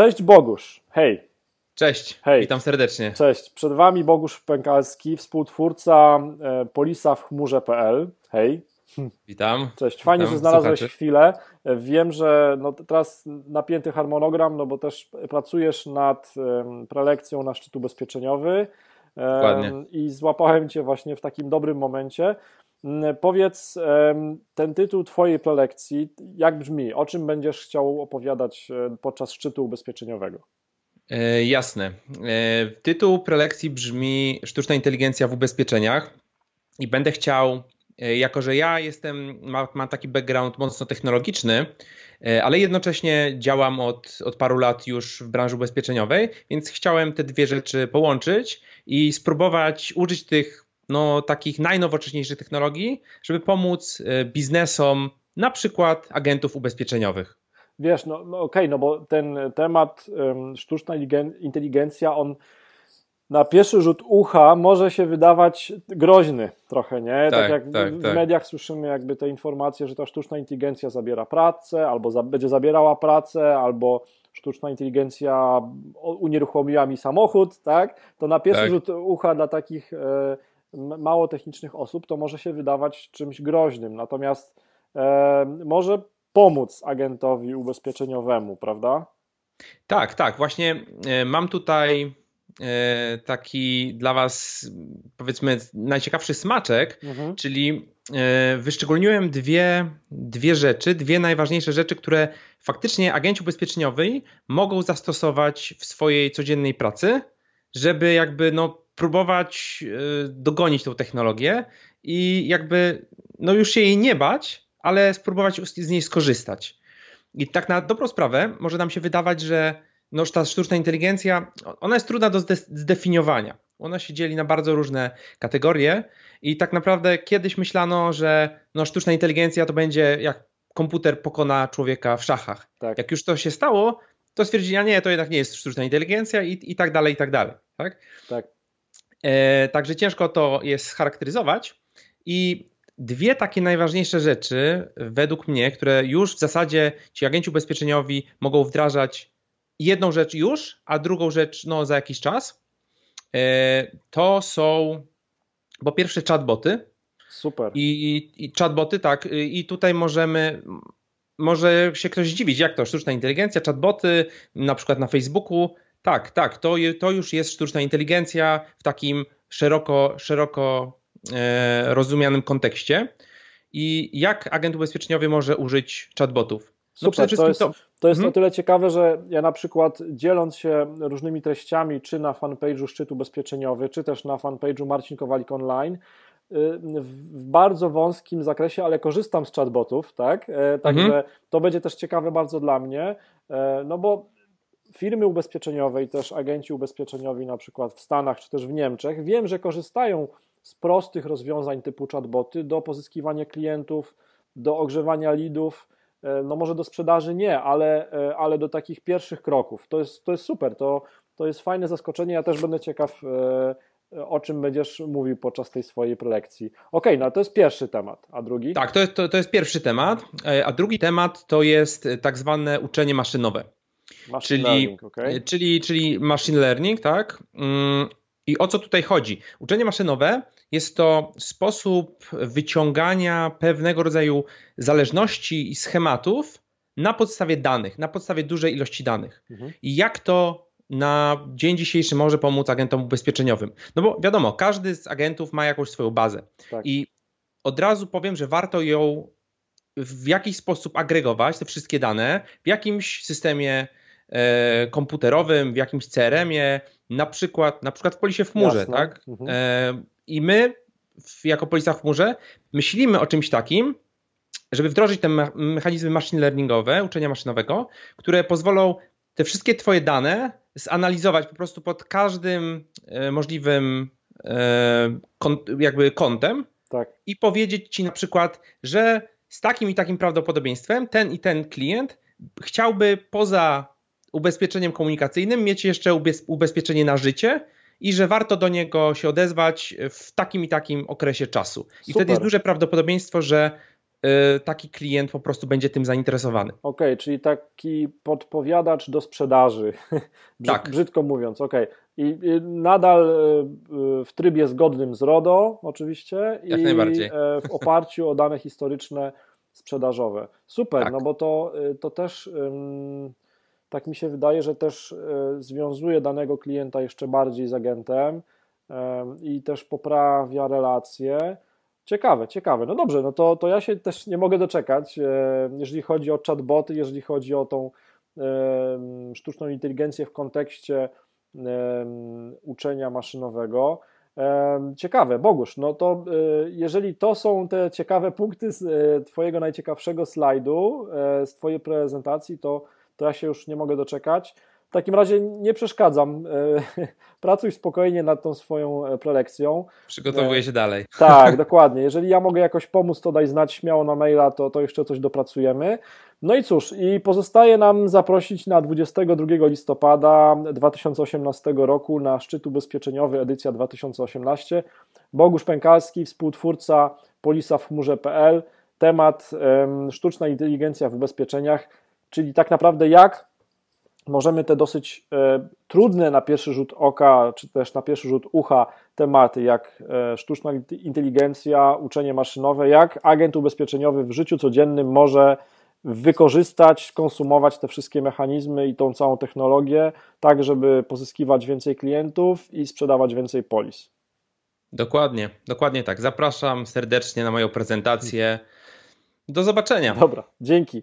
Cześć Bogusz, hej. Cześć, hej. witam serdecznie. Cześć, przed Wami Bogusz Pękalski, współtwórca e, Polisa w chmurze.pl. Hej. Witam. Cześć, fajnie, witam. że znalazłeś Słuchaczy. chwilę. E, wiem, że no teraz napięty harmonogram, no bo też pracujesz nad prelekcją na szczyt ubezpieczeniowy. Dokładnie. I złapałem Cię właśnie w takim dobrym momencie. Mm, powiedz ten tytuł Twojej prelekcji, jak brzmi? O czym będziesz chciał opowiadać e, podczas szczytu ubezpieczeniowego? E, jasne. E, tytuł prelekcji brzmi Sztuczna inteligencja w ubezpieczeniach i będę chciał, jako że ja jestem, mam, mam taki background mocno technologiczny, ale jednocześnie działam od, od paru lat już w branży ubezpieczeniowej, więc chciałem te dwie rzeczy połączyć i spróbować użyć tych no, takich najnowocześniejszych technologii, żeby pomóc e, biznesom, na przykład agentów ubezpieczeniowych. Wiesz, no, no okej, okay, no bo ten temat um, sztuczna inteligencja, on na pierwszy rzut ucha może się wydawać groźny trochę, nie? Tak, tak jak tak, w, tak. mediach słyszymy jakby te informacje, że ta sztuczna inteligencja zabiera pracę, albo za, będzie zabierała pracę, albo sztuczna inteligencja unieruchomiła mi samochód, tak? To na pierwszy tak. rzut ucha dla takich e, mało technicznych osób, to może się wydawać czymś groźnym, natomiast e, może pomóc agentowi ubezpieczeniowemu, prawda? Tak, tak. Właśnie e, mam tutaj e, taki dla Was, powiedzmy, najciekawszy smaczek, mhm. czyli e, wyszczególniłem dwie, dwie rzeczy, dwie najważniejsze rzeczy, które faktycznie agenci ubezpieczeniowi mogą zastosować w swojej codziennej pracy, żeby jakby no, próbować e, dogonić tą technologię i jakby no już się jej nie bać, ale spróbować z niej skorzystać. I tak na dobrą sprawę może nam się wydawać, że no, ta sztuczna inteligencja, ona jest trudna do zdefiniowania. Ona się dzieli na bardzo różne kategorie i tak naprawdę kiedyś myślano, że no, sztuczna inteligencja to będzie jak komputer pokona człowieka w szachach. Tak. Jak już to się stało, to stwierdzili, a nie, to jednak nie jest sztuczna inteligencja i, i tak dalej, i tak dalej. Tak? tak. E, także ciężko to jest scharakteryzować. I dwie takie najważniejsze rzeczy, według mnie, które już w zasadzie ci agenci ubezpieczeniowi mogą wdrażać jedną rzecz już, a drugą rzecz no, za jakiś czas, e, to są po pierwsze chatboty. Super. I, i chatboty, tak. I tutaj możemy, może się ktoś zdziwić, jak to sztuczna inteligencja, chatboty, na przykład na Facebooku. Tak, tak, to, to już jest sztuczna inteligencja w takim szeroko, szeroko e, rozumianym kontekście. I jak agent ubezpieczeniowy może użyć chatbotów? No Super, to jest, to, jest hmm? o tyle ciekawe, że ja na przykład dzieląc się różnymi treściami, czy na fanpage'u Szczyt Ubezpieczeniowy, czy też na fanpage'u Marcin Kowalik Online, w bardzo wąskim zakresie, ale korzystam z chatbotów, tak? E, także mhm. to będzie też ciekawe bardzo dla mnie, e, no bo firmy ubezpieczeniowe i też agenci ubezpieczeniowi na przykład w Stanach czy też w Niemczech, wiem, że korzystają z prostych rozwiązań typu chatboty do pozyskiwania klientów, do ogrzewania lidów, e, no może do sprzedaży nie, ale, ale do takich pierwszych kroków. To jest, to jest super, to, to jest fajne zaskoczenie, ja też będę ciekaw o czym będziesz mówił podczas tej swojej prelekcji. Okej, okay, no to jest pierwszy temat, a drugi? Tak, to, to, to jest pierwszy temat, e, a drugi temat to jest tak zwane uczenie maszynowe. Machine czyli, learning, okay. czyli, czyli machine learning, tak? Mm, I o co tutaj chodzi? Uczenie maszynowe jest to sposób wyciągania pewnego rodzaju zależności i schematów na podstawie danych, na podstawie dużej ilości danych. Mhm. I jak to na dzień dzisiejszy może pomóc agentom ubezpieczeniowym. No bo wiadomo, każdy z agentów ma jakąś swoją bazę tak. i od razu powiem, że warto ją w jakiś sposób agregować, te wszystkie dane, w jakimś systemie e, komputerowym, w jakimś CRM-ie, na przykład, na przykład w polisie w chmurze, Jasne. tak? Mhm. E, I my jako polisa w chmurze myślimy o czymś takim, żeby wdrożyć te mechanizmy machine learningowe, uczenia maszynowego, które pozwolą te wszystkie twoje dane zanalizować po prostu pod każdym e, możliwym e, jakby kątem tak. i powiedzieć ci na przykład, że z takim i takim prawdopodobieństwem ten i ten klient chciałby poza ubezpieczeniem komunikacyjnym mieć jeszcze ubezpieczenie na życie i że warto do niego się odezwać w takim i takim okresie czasu. I Super. wtedy jest duże prawdopodobieństwo, że taki klient po prostu będzie tym zainteresowany. Okej, okay, czyli taki podpowiadacz do sprzedaży, tak. brzydko mówiąc, okej. Okay. I, nadal w trybie zgodnym z RODO oczywiście Jak i najbardziej. w oparciu o dane historyczne sprzedażowe. Super, tak. no bo to, to też tak mi się wydaje, że też związuje danego klienta jeszcze bardziej z agentem i też poprawia relacje. Ciekawe, ciekawe. No dobrze, no to, to ja się też nie mogę doczekać, jeżeli chodzi o chatboty, jeżeli chodzi o tą sztuczną inteligencję w kontekście uczenia maszynowego. Ciekawe, Bogusz, no to e, jeżeli to są te ciekawe punkty z e, Twojego najciekawszego slajdu, e, z Twojej prezentacji, to, to ja się już nie mogę doczekać. W takim razie nie przeszkadzam. E, pracuj spokojnie nad tą swoją e, prelekcją. Przygotowuję się dalej. Tak, dokładnie. Jeżeli ja mogę jakoś pomóc, to daj znać śmiało na maila, to, to jeszcze coś dopracujemy. No i cóż, i pozostaje nam zaprosić na 22 listopada 2018 roku na szczyt ubezpieczeniowy edycja 2018. Bogusz Pękalski, współtwórca Polisa w chmurze.pl. Temat um, sztuczna inteligencja w ubezpieczeniach, czyli tak naprawdę jak możemy te dosyć e, trudne na pierwszy rzut oka, czy też na pierwszy rzut ucha tematy, jak e, sztuczna inteligencja, uczenie maszynowe, jak agent ubezpieczeniowy w życiu codziennym może wykorzystać, skonsumować te wszystkie mechanizmy i tą całą technologię, tak żeby pozyskiwać więcej klientów i sprzedawać więcej polis. Dokładnie, dokładnie tak. Zapraszam serdecznie na moją prezentację. Do zobaczenia. Dobra, dzięki.